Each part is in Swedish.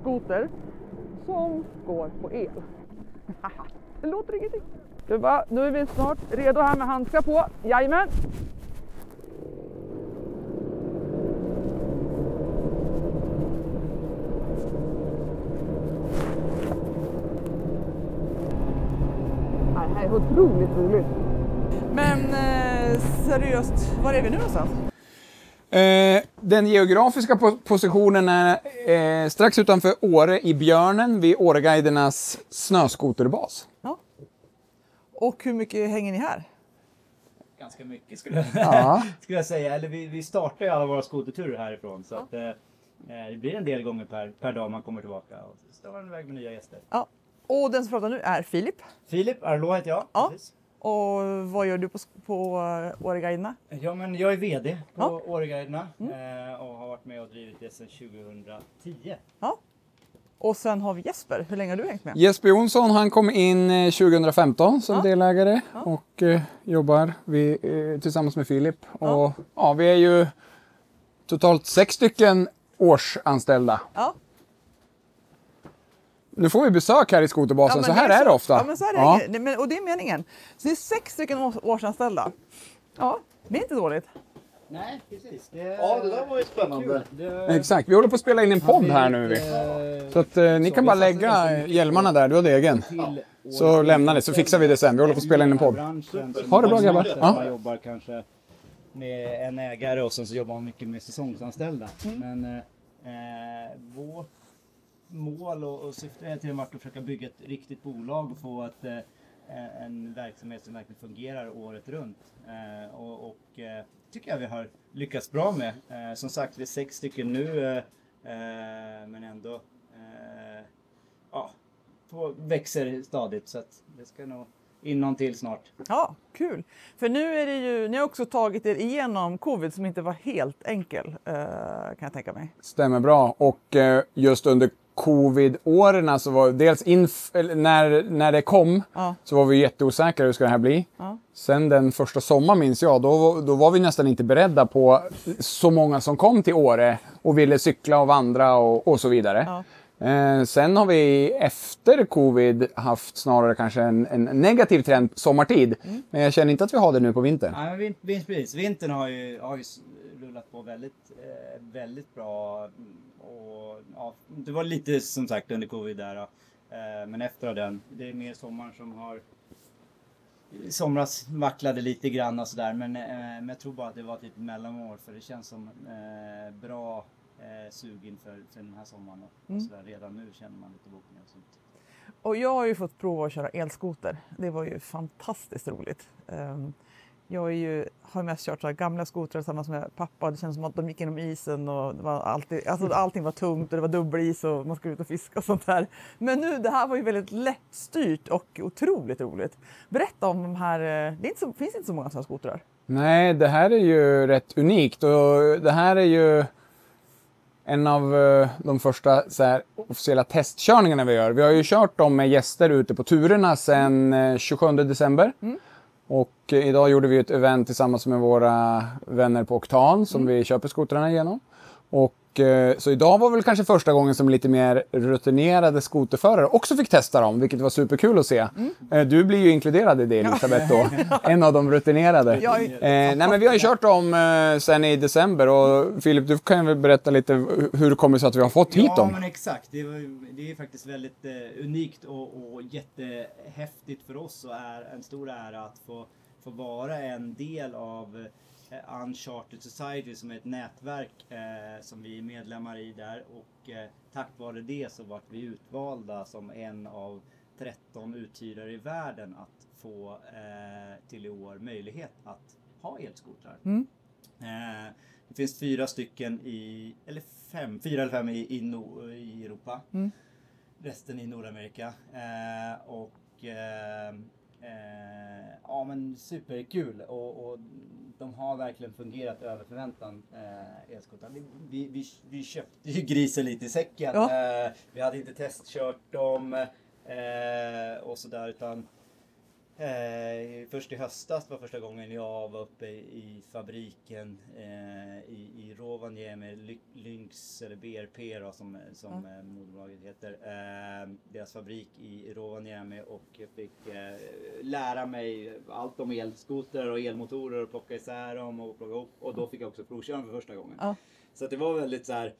skoter som går på el. det låter ingenting. Du bara, nu är vi snart redo här med handskar på. Jajamän! Det här är otroligt roligt. Men eh, seriöst, var är vi nu någonstans? Eh, den geografiska po positionen är eh, strax utanför Åre i Björnen vid Åreguidernas snöskoterbas. Ja. Och hur mycket hänger ni här? Ganska mycket skulle jag, Ja. skulle jag säga. Eller vi, vi startar ju alla våra skoterturer härifrån. Så att, eh, eh, det blir en del gånger per, per dag man kommer tillbaka. Och så står man iväg med nya gäster. Ja. Och den som pratar nu är Filip. Filip Arlå heter jag. Ja. Precis. Och vad gör du på, på uh, Åreguiderna? Ja, men jag är VD på Ja. Åreguiderna eh, och har varit med och drivit det sedan 2010. Ja. Och sen har vi Jesper. Hur länge har du hängt med? Jesper Jonsson han kom in eh, 2015 som Ja. delägare Ja. och eh, jobbar vi, eh, tillsammans med Filip. Ja. Och, ja, vi är ju totalt sex stycken årsanställda. Ja. Nu får vi besök här i skoterbasen, men så här det är det ofta. Ja, men så är det. Ja. Det- men- Och det är meningen. Så det är sex stycken års- årsanställda. Ja, det är inte dåligt. Nej, precis. Det, Ja, det där var ju spännande. Det, Exakt, vi håller på att spela in en podd här nu. Eh, Så att eh, ni Så kan bara lägga hjälmarna där, du har egen. till Så lämna det, så fixar vi det sen. Vi håller på att spela in en podd. Ha det bra, man grabbar. Ja. Man jobbar kanske med en ägare och sen så jobbar man mycket med säsongsanställda. Men eh, eh, vårt mål och, och syfte är till varit att försöka bygga ett riktigt bolag och få ett, eh, en verksamhet som verkligen fungerar året runt. Eh, och och eh, tycker jag vi har lyckats bra med. Eh, som sagt, vi är sex stycken nu eh, eh, men ändå eh, ja, på, växer stadigt så att det ska nog in någon till snart. Ja, kul. För nu är det ju, ni har också tagit er igenom covid som inte var helt enkel, kan jag tänka mig. Stämmer bra. Och just under covid-åren så var dels när, när det kom Ja. så var vi jätteosäkra hur ska det här bli. Ja. Sen den första sommaren minns jag, då, då var vi nästan inte beredda på så många som kom till Åre och ville cykla och vandra och, och så vidare. Ja. Eh, sen har vi efter covid haft snarare kanske en, en negativ trend sommartid. Mm. Men jag känner inte att vi har det nu på vintern. Nej, men vin, vin, precis. Vintern har ju, har ju rullat på väldigt, eh, väldigt bra. mm, Och, ja, det var lite som sagt under covid där. Eh, men efter den, det är mer sommaren som har i somras vacklade lite grann och sådär men, eh, men jag tror bara att det var typ mellanår för det känns som eh, bra eh, sug inför för den här sommaren och, och sådär. Redan nu känner man lite bokningar och sånt. Och jag har ju fått prova att köra elskoter. Det var ju fantastiskt roligt. Ehm, jag ju, har mest kört så gamla skotrar tillsammans med pappa. Det känns som att de gick genom isen och det var alltid, alltså allting var tungt och det var dubbelis och man skulle ut och fiska och sånt där. Men nu, det här var ju väldigt lättstyrt och otroligt roligt. Berätta om de här, eh, det inte så, finns inte så många sådana skotrar. Nej, det här är ju rätt unikt och det här är ju en av eh, de första här, officiella testkörningarna vi gör. Vi har ju kört dem med gäster ute på turerna sedan eh, 27 december. Och eh, idag gjorde vi ett event tillsammans med våra vänner på Oktan som vi köper skotrarna igenom. Och, så idag var väl kanske första gången som lite mer rutinerade skoterförare också fick testa dem, vilket var superkul att se. Eh, Du blir ju inkluderad i det Elisabeth då, en av de rutinerade. Jag Eh, nej men vi har ju kört dem eh, sen i december och Filip du kan väl berätta lite hur det kommer sig att vi har fått hit ja, dem? men exakt. Det, var, det är faktiskt väldigt eh, unikt och, och jättehäftigt för oss och är en stor ära att få, få vara en del av eh, Uncharted Society som är ett nätverk eh, som vi är medlemmar i där och eh, tack vare det så vart vi utvalda som en av 13 uthyrare i världen att få eh, till i år möjlighet att ha elskotrar. Eh, det finns fyra stycken i, eller fem, fyra eller fem i, i, no, i Europa. Resten i Nordamerika. Eh, och eh, eh, ja men superkul och, och de har verkligen fungerat över förväntan eh, elskotrar. Vi, vi, vi, vi köpte ju grisen lite i säcken. Ja. Eh, vi hade inte testkört dem eh, och sådär utan Eh, först i höstas var första gången jag var uppe i fabriken eh, i, i Rovaniemi Rovaniemi, Ly- Lynx eller BRP då, som, som eh, moderbolaget heter. Eh, deras fabrik i Rovaniemi och jag fick eh, lära mig allt om elskotrar och elmotorer och plocka isär dem och plocka ihop. Och då fick jag också provköra för första gången. Ja. Så det var väldigt så här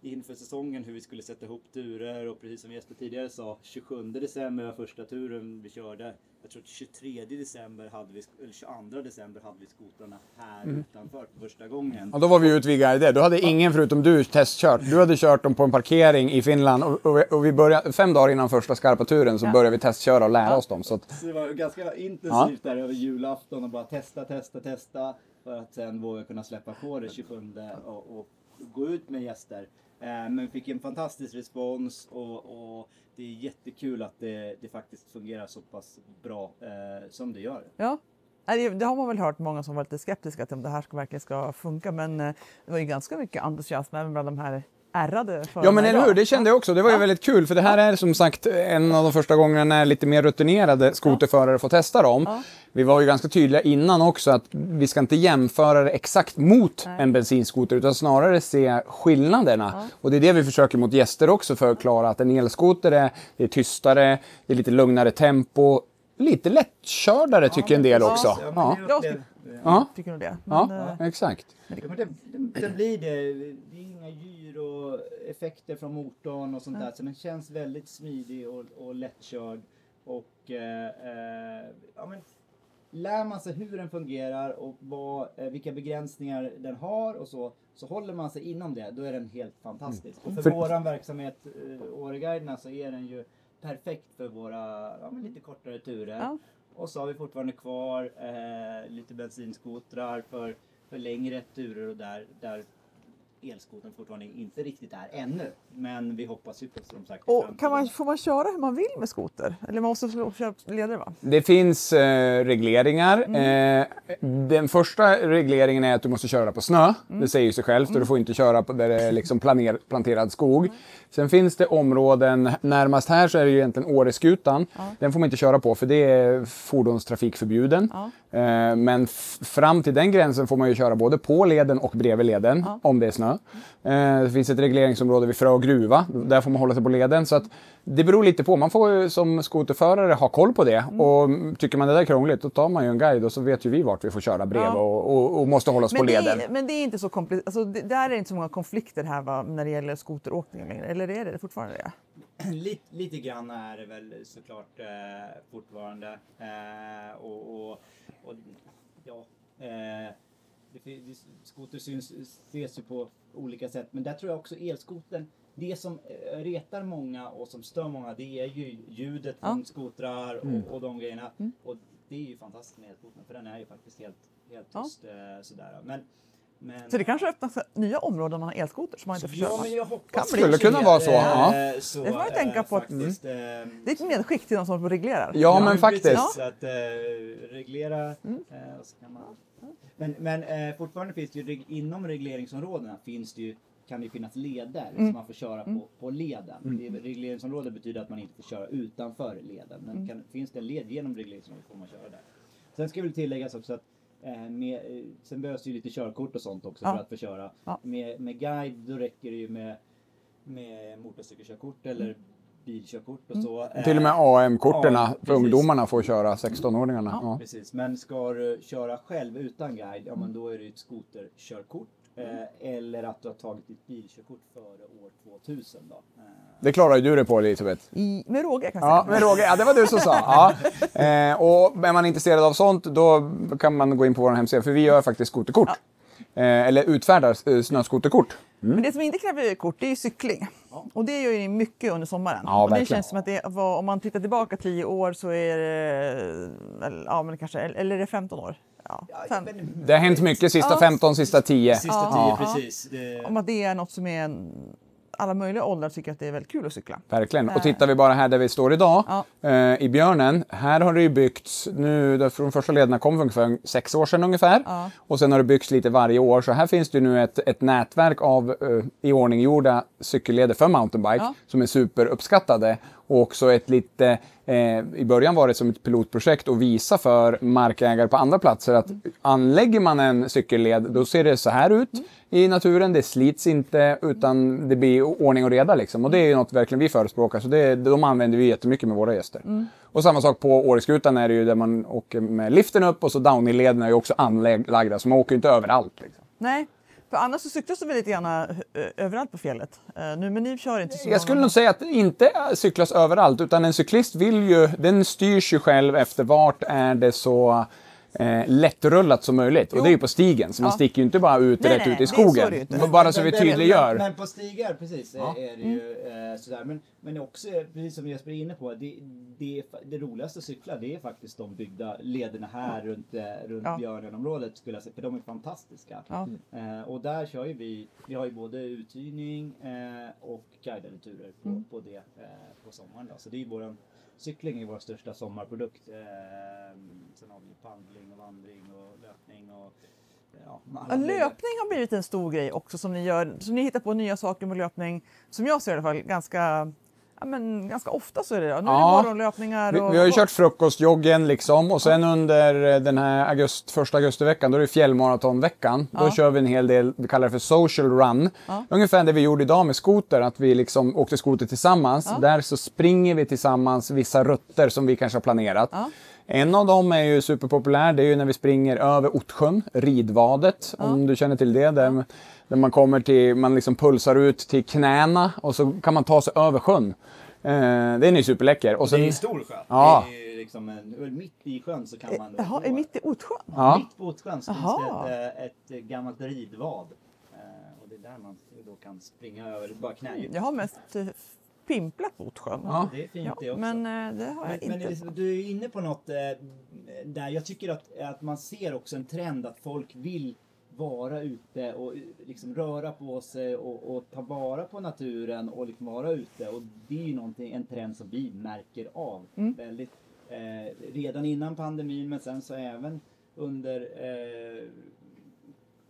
inför säsongen hur vi skulle sätta ihop turer och precis som Jesper tidigare sa 27 december var första turen vi körde. Jag tror att 23 december hade vi, eller 22 december hade vi skotrarna här utanför för första gången. Och då var vi ute vid Gaide. Då hade ingen förutom du testkört. Du hade kört dem på en parkering i Finland och, och, och vi började, fem dagar innan första skarpa turen så Ja. började vi testköra och lära oss dem. Så att, Så det var ganska intensivt där över julafton och bara testa, testa, testa. För att sen våga kunna släppa på det 27 och, och gå ut med gäster. Eh, men vi fick en fantastisk respons och, och det är jättekul att det, det faktiskt fungerar så pass bra eh, som det gör. Ja. Det har man väl hört många som var lite skeptiska till om det här ska, verkligen ska funka. Men eh, det var ju ganska mycket entusiasm även bland de här ärrade förarna ja men eller hur, det kände jag också. Det var ju väldigt kul för det här är som sagt en av de första gångerna när lite mer rutinerade skoterförare får testa dem. Ja. Vi var ju ganska tydliga innan också att vi ska inte jämföra det exakt mot Nej. en bensinskoter utan snarare se skillnaderna. Och det är det vi försöker mot gäster också förklara att en elskoter är, det är tystare, det är lite lugnare tempo, lite lättkördare tycker en del också. Ja, Ja, ja, tycker nog det. Men, ja, eh, exakt. Ja, men det, det, det blir det. Det är inga gyroeffekter från motorn och sånt där. Så den känns väldigt smidig och, och lättkörd. Och eh, eh, ja, men, lär man sig hur den fungerar och vad, eh, vilka begränsningar den har och så, så håller man sig inom det, då är den helt fantastisk. Och för, För- våran verksamhet, eh, Åreguiderna, så är den ju perfekt för våra ja, lite kortare turer. Ja. Och så har vi fortfarande kvar eh, lite bensinskotrar för, för längre turer och där, där elskotern fortfarande inte riktigt är ännu. Men vi hoppas ju på som sagt och kan man, får man köra hur man vill med skoter? Eller man måste köra ledare va? Det finns eh, regleringar. Eh, den första regleringen är att du måste köra på snö. Det säger ju sig självt. Och du får inte köra på där det är liksom planer, planterad skog. Sen finns det områden, närmast här så är det ju egentligen Åreskutan. Den får man inte köra på för det är fordonstrafikförbjuden. Ja. Eh, men fram till den gränsen får man ju köra både på leden och bredvid leden om det är snö. Eh, det finns ett regleringsområde vid Frö och gruva. Där får man hålla sig på leden. Så att det beror lite på. Man får som skoterförare ha koll på det. Och mm, tycker man det där är krångligt då tar man ju en guide och så vet ju vi vart vi får köra bredvid Ja. och, och, och måste hålla oss på Men det, leden. är, men det är inte så komplicerat. Alltså, det, där är det inte så många konflikter här va, när det gäller skoteråkning längre. Eller är det fortfarande det? lite, lite grann är det väl såklart eh, fortfarande. Eh, och, och, och ja, eh, det, det, skoter syns, ses ju på olika sätt. Men där tror jag också elskoten, det som eh, retar många och som stör många det är ju ljudet Ja. Mm. från skotrar och, och de grejerna. Och det är ju fantastiskt med elskoten för den är ju faktiskt helt, helt Ja. tyst. Eh, sådär. Men, men, Så det kanske öppnas nya områden om man har elskoter som man inte får Ja, men jag hoppas Kan. Skulle kunna vara så, Eh, ja. så, Det får man ju eh, tänka på att- Faktiskt, eh, Det är ett medskick till de som reglerar. Ja, men faktiskt. Precis, att eh, reglera Mm. och så kan man... Men, men eh, fortfarande finns det ju, reg- inom regleringsområdena finns det ju, kan det finnas leder Mm. som man får köra på, på leden. Det, regleringsområde betyder att man inte får köra utanför leden. Men Mm. kan, finns det en led genom regleringsområdet får man köra där. Sen ska väl tilläggas också att med, eh, sen behövs det ju lite körkort och sånt också Ja. för att få köra. Ja. Med, med guide då räcker det ju med, med motorcykelkörkort eller bilkörkort och så. Mm. Till och med AM-korten Ja, för ungdomarna får köra, 16-åringarna. Ja. Precis, men ska du köra själv utan guide, ja men då är det ju ett skoterkörkort. Eh, eller att du har tagit ditt bilkörkort före år 2000 då. Eh, Det klarar ju du det på Elisabeth. I, med råge kan jag Ja, säga. men Roger, ja, det var du som sa. Ja. Eh, och är man intresserad av sånt, då kan man gå in på vår hemsida, för vi gör faktiskt skoterkort. Eh, eller utfärdar eh, snöskoterkort. Men det som inte kräver kort det är ju cykling. Och det gör ju ni mycket under sommaren. Ja, och det verkligen. känns som att det var, om man tittar tillbaka tio år så är det, eller, ja men kanske, eller är det 15 år? Ja, fem. Det har hänt mycket sista Ja. 15, sista 10. Sista Ja. tio, precis. Det, Om att det är något som är en, alla möjliga åldrar tycker att det är väldigt kul att cykla. Verkligen. Och tittar vi bara här där vi står idag, Ja. eh, i Björnen. Här har det ju byggts, nu, från första lederna kom för ungefär sex år sedan ungefär. Ja. Och sen har det byggts lite varje år. Så här finns det nu ett, ett nätverk av eh, iordninggjorda cykelleder för mountainbike Ja. som är superuppskattade. Och också ett lite, eh, i början var det som ett pilotprojekt att visa för markägare på andra platser att anlägger man en cykelled då ser det så här ut i naturen. Det slits inte utan det blir ordning och reda liksom. Och det är ju något verkligen vi förespråkar så det, de använder vi jättemycket med våra gäster. Och samma sak på Åreskutan är det ju där man åker med liften upp och så downhill-lederna är ju också anlagda så man åker ju inte överallt. Liksom. Nej, för annars så cyklas det väl lite grann eh, överallt på fjället. Eh, nu, men ni kör inte så Jag skulle nog säga att det inte cyklas överallt, utan en cyklist vill ju, den styrs ju själv efter vart är det så eh, lättrullat som möjligt. Och det är ju på stigen, så man Ja. sticker ju inte bara ut Nej, rätt nej, ut i så skogen. Men bara så vi tydliggör. Men, men på stigar, precis, Ja. är det ju eh, sådär. Men, men också, precis som Jesper är inne på, det, det, det roligaste att cykla det är faktiskt de byggda lederna här runt, eh, runt Ja. Björnenområdet skulle jag säga, för de är fantastiska. Ja. Eh, och där kör ju vi, vi har ju både uthyrning eh, och guidade turer på, Mm. på det eh, på sommaren. Då. Så det är ju våran, cykling är vår största sommarprodukt. Eh, sen har vi pandling och vandring och löpning och ja, löpning har blivit en stor grej också som ni gör. Så ni hittar på nya saker med löpning. Som jag ser i alla fall ganska, men ganska ofta så är det. Nu är det Ja. morgonlöpningar. Vi, Och, vi har ju kört frukostjoggen liksom och sen under den här august, första augustiveckan, då är det fjällmaratonveckan. Då Ja. kör vi en hel del, vi kallar det för social run. Ja. Ungefär det vi gjorde idag med skoter, att vi liksom åkte skoter tillsammans. Där så springer vi tillsammans vissa rutter som vi kanske har planerat. Ja. En av dem är ju superpopulär, det är ju när vi springer över Ottsjön, Ridvadet, om du känner till det. Där, där man kommer till, man liksom pulsar ut till knäna och så kan man ta sig över sjön. Eh, den är ju superläcker. Och Det är sen, en stor sjö. Ja. Det är ju liksom en, mitt i sjön så kan man... Jaha, är mitt i Ottsjön? Ja. Mitt på Ottsjön så finns det ett, eh, ett gammalt ridvad. Eh, och det är där man då kan springa över, bara knädjup. Jag har mest eh, pimplat på Ottsjön. Ja. Det är fint Ja, det också. men eh, det har jag Men, men inte. Elisabeth, du är inne på något eh, där jag tycker att, att man ser också en trend att folk vill vara ute och eh, liksom röra på sig och, och ta vara på naturen och liksom vara ute. Och det är ju någonting, en trend som vi märker av Mm. väldigt eh, redan innan pandemin men sen så även under eh,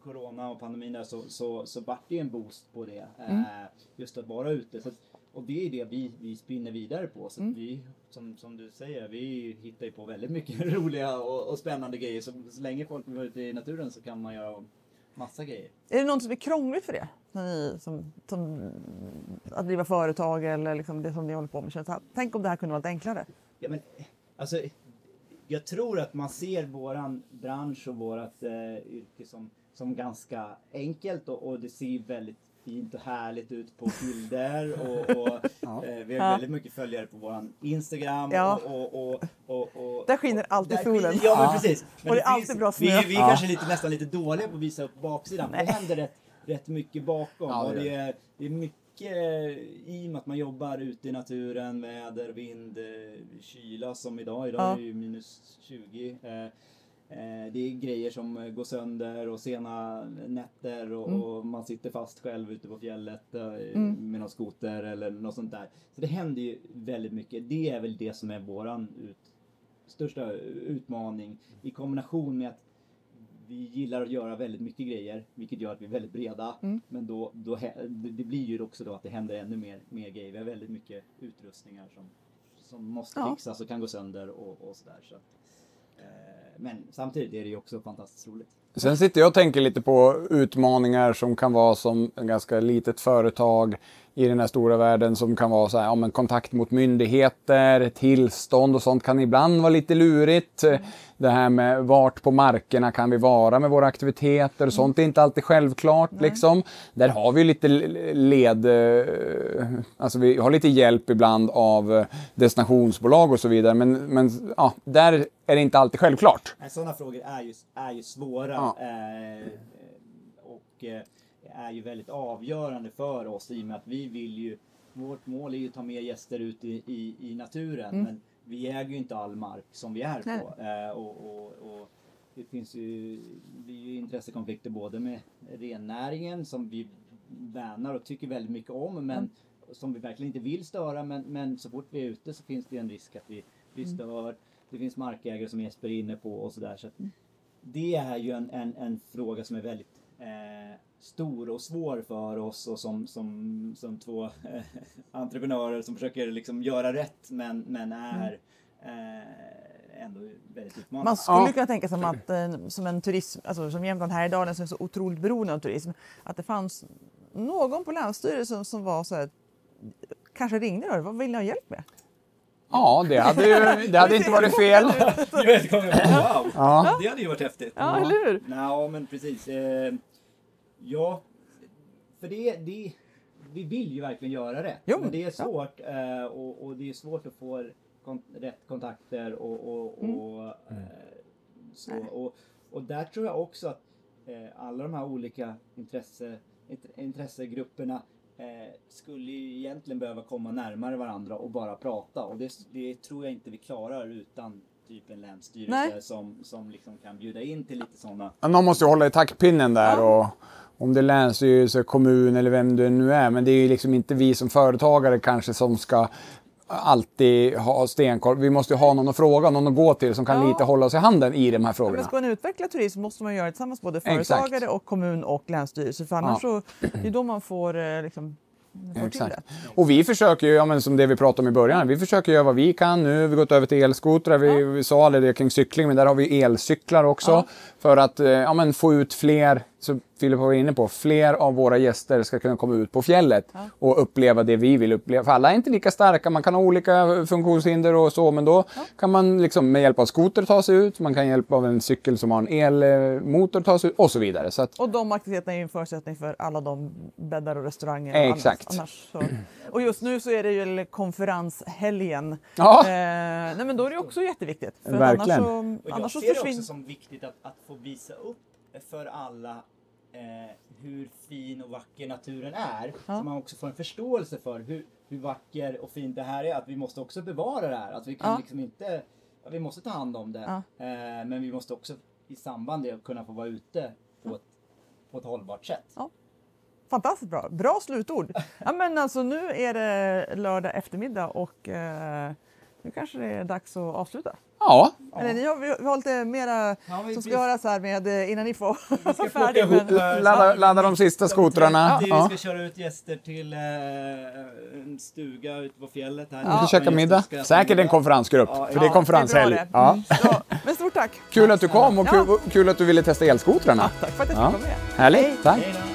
Corona och pandemin där så, så, så vart det ju en boost på det. Eh, Mm. just att vara ute. Så, att- och det är det vi, vi spinner vidare på. Så Mm. vi, som, som du säger, vi hittar ju på väldigt mycket roliga och, och spännande grejer. Så, så länge folk vara ute i naturen så kan man göra massa grejer. Är det något som är krångligt för det? När ni, som, som, att driva företag eller liksom det som ni håller på med? Känns Tänk om det här kunde varit enklare? Ja, men, alltså, jag tror att man ser våran bransch och vårat eh, yrke som, som ganska enkelt och, och det ser väldigt fint och härligt ut på bilder och, och Ja. eh, vi har Ja. väldigt mycket följare på våran Instagram Ja. och, och, och, och, och Där skiner alltid där solen. skiner- Ja, men Ja. precis. Men Och det är finns- alltid bra Vi, snö. vi är Ja. kanske lite, nästan lite dåliga på att visa upp baksidan. Nej. Det händer rätt, rätt mycket bakom. Ja, det och det, är, det är mycket i och med att man jobbar ute i naturen, väder, vind, eh, kyla som idag. Idag Ja. är det ju minus 20. Eh, det är grejer som går sönder och sena nätter och, Mm. och man sitter fast själv ute på fjället eh, Mm. med någon skoter eller något sånt där. Så det händer ju väldigt mycket. Det är väl det som är våran ut, största utmaning i kombination med att vi gillar att göra väldigt mycket grejer, vilket gör att vi är väldigt breda. Mm. Men då, då, det blir ju också då att det händer ännu mer, mer grejer. Vi har väldigt mycket utrustningar som, som måste Ja. fixas och kan gå sönder och, och sådär. Så eh, men samtidigt är det ju också fantastiskt roligt. Sen sitter jag och tänker lite på utmaningar som kan vara som en ganska litet företag i den här stora världen som kan vara så här, ja, men kontakt mot myndigheter, tillstånd och sånt kan ibland vara lite lurigt. Det här med vart på markerna kan vi vara med våra aktiviteter, sånt är inte alltid självklart. Liksom. Där har vi lite led, eh, alltså vi har lite hjälp ibland av eh, destinationsbolag och så vidare. Men, men ja, där är det inte alltid självklart. Sådana frågor är ju, är ju svåra Ja. eh, och eh, är ju väldigt avgörande för oss i och med att vi vill ju, vårt mål är ju att ta med gäster ut i, i, i naturen Mm. men vi äger ju inte all mark som vi är på. Eh, och, och, och det finns ju, det ju intressekonflikter både med rennäringen som vi värnar och tycker väldigt mycket om men Mm. som vi verkligen inte vill störa men, men så fort vi är ute så finns det en risk att vi, vi Mm. stör. Det finns markägare som Jesper är inne på och sådär. Så att Mm. det är ju en, en, en fråga som är väldigt stor och svår för oss och som, som, som två eh, entreprenörer som försöker liksom göra rätt men, men är eh, ändå väldigt utmanande. Man skulle Ja. kunna tänka sig som, att, eh, som en turism, alltså som Jämtland Härjedalen som är så otroligt beroende av turism, att det fanns någon på Länsstyrelsen som var så här, kanske ringde då, vad vill ni ha hjälp med? Ja, det hade, ju, det hade inte varit fel. Wow! Ja. Det hade ju varit häftigt. Ja, eller hur? Ja, men precis. Ja, för det, det, vi vill ju verkligen göra rätt. Jo, men det är ja. svårt eh, och, och det är svårt att få kon rätt kontakter och, och, Mm. och, eh, så. Och, och där tror jag också att eh, alla de här olika intresse, int- intressegrupperna eh, skulle ju egentligen behöva komma närmare varandra och bara prata och det, det tror jag inte vi klarar utan typ en länsstyrelse Nej. som, som liksom kan bjuda in till lite sådana Ja, Någon måste ju hålla i taktpinnen där Ja. och om det är länsstyrelse, kommun eller vem det nu är. Men det är ju liksom inte vi som företagare kanske som ska alltid ha stenkoll. Vi måste ju ha någon att fråga, någon att gå till som kan Ja. lite hålla oss i handen i de här Ja, frågorna. men ska man utveckla turism måste man göra det tillsammans både Exakt. företagare och kommun och länsstyrelse för annars så det är då man får, eh, liksom, Exakt. Och vi försöker ju, ja, men som det vi pratade om i början, vi försöker göra vad vi kan. Nu har vi gått över till elskotrar. Vi, vi sa aldrig det kring cykling, men där har vi elcyklar också. Ja. För att eh, ja, men få ut fler, som Filip var inne på, fler av våra gäster ska kunna komma ut på fjället och uppleva det vi vill uppleva. För alla är inte lika starka, man kan ha olika funktionshinder och så, men då kan man liksom med hjälp av skoter ta sig ut, man kan hjälp av en cykel som har en elmotor ta sig ut och så vidare. Så att, Och de aktiviteterna är en förutsättning för alla de bäddar och restauranger. Eh, och exakt. Annars, annars så. Och just nu så är det ju konferenshelgen. Ja. Eh, nej men då är det också jätteviktigt. För Verkligen. Annars så, Och jag annars så ser det också som viktigt att, att få visa upp för alla eh, hur fin och vacker naturen är. Ja. Så man också får en förståelse för hur, hur vacker och fint det här är. Att vi måste också bevara det här. Att vi kan Ja. liksom inte... Vi måste ta hand om det. Ja. Eh, men vi måste också i samband med det kunna få vara ute på ett, på ett hållbart sätt. Fantastiskt bra. Bra slutord. Ja, men alltså, nu är det lördag eftermiddag och eh, nu kanske det är dags att avsluta. Ja, Eller ni har, vi vi har lite mera Ja, vi- som ska vi- göras här med eh, innan ni får Vi ska vara färdiga. ihop Men, ladda, ladda de sista skotrarna. Vi Ja. ska köra ut gäster till eh, en stuga ute på fjället här. Vi ska Ja. käka middag. Säkert en konferensgrupp, Ja, för det är ja, konferenshelg. det är. Ja. Ja, men stort tack! Kul att du kom och Ja. kul, kul att du ville testa elskotrarna. Ja, tack för att jag fick Ja. vara med. Härligt, tack. Hej då.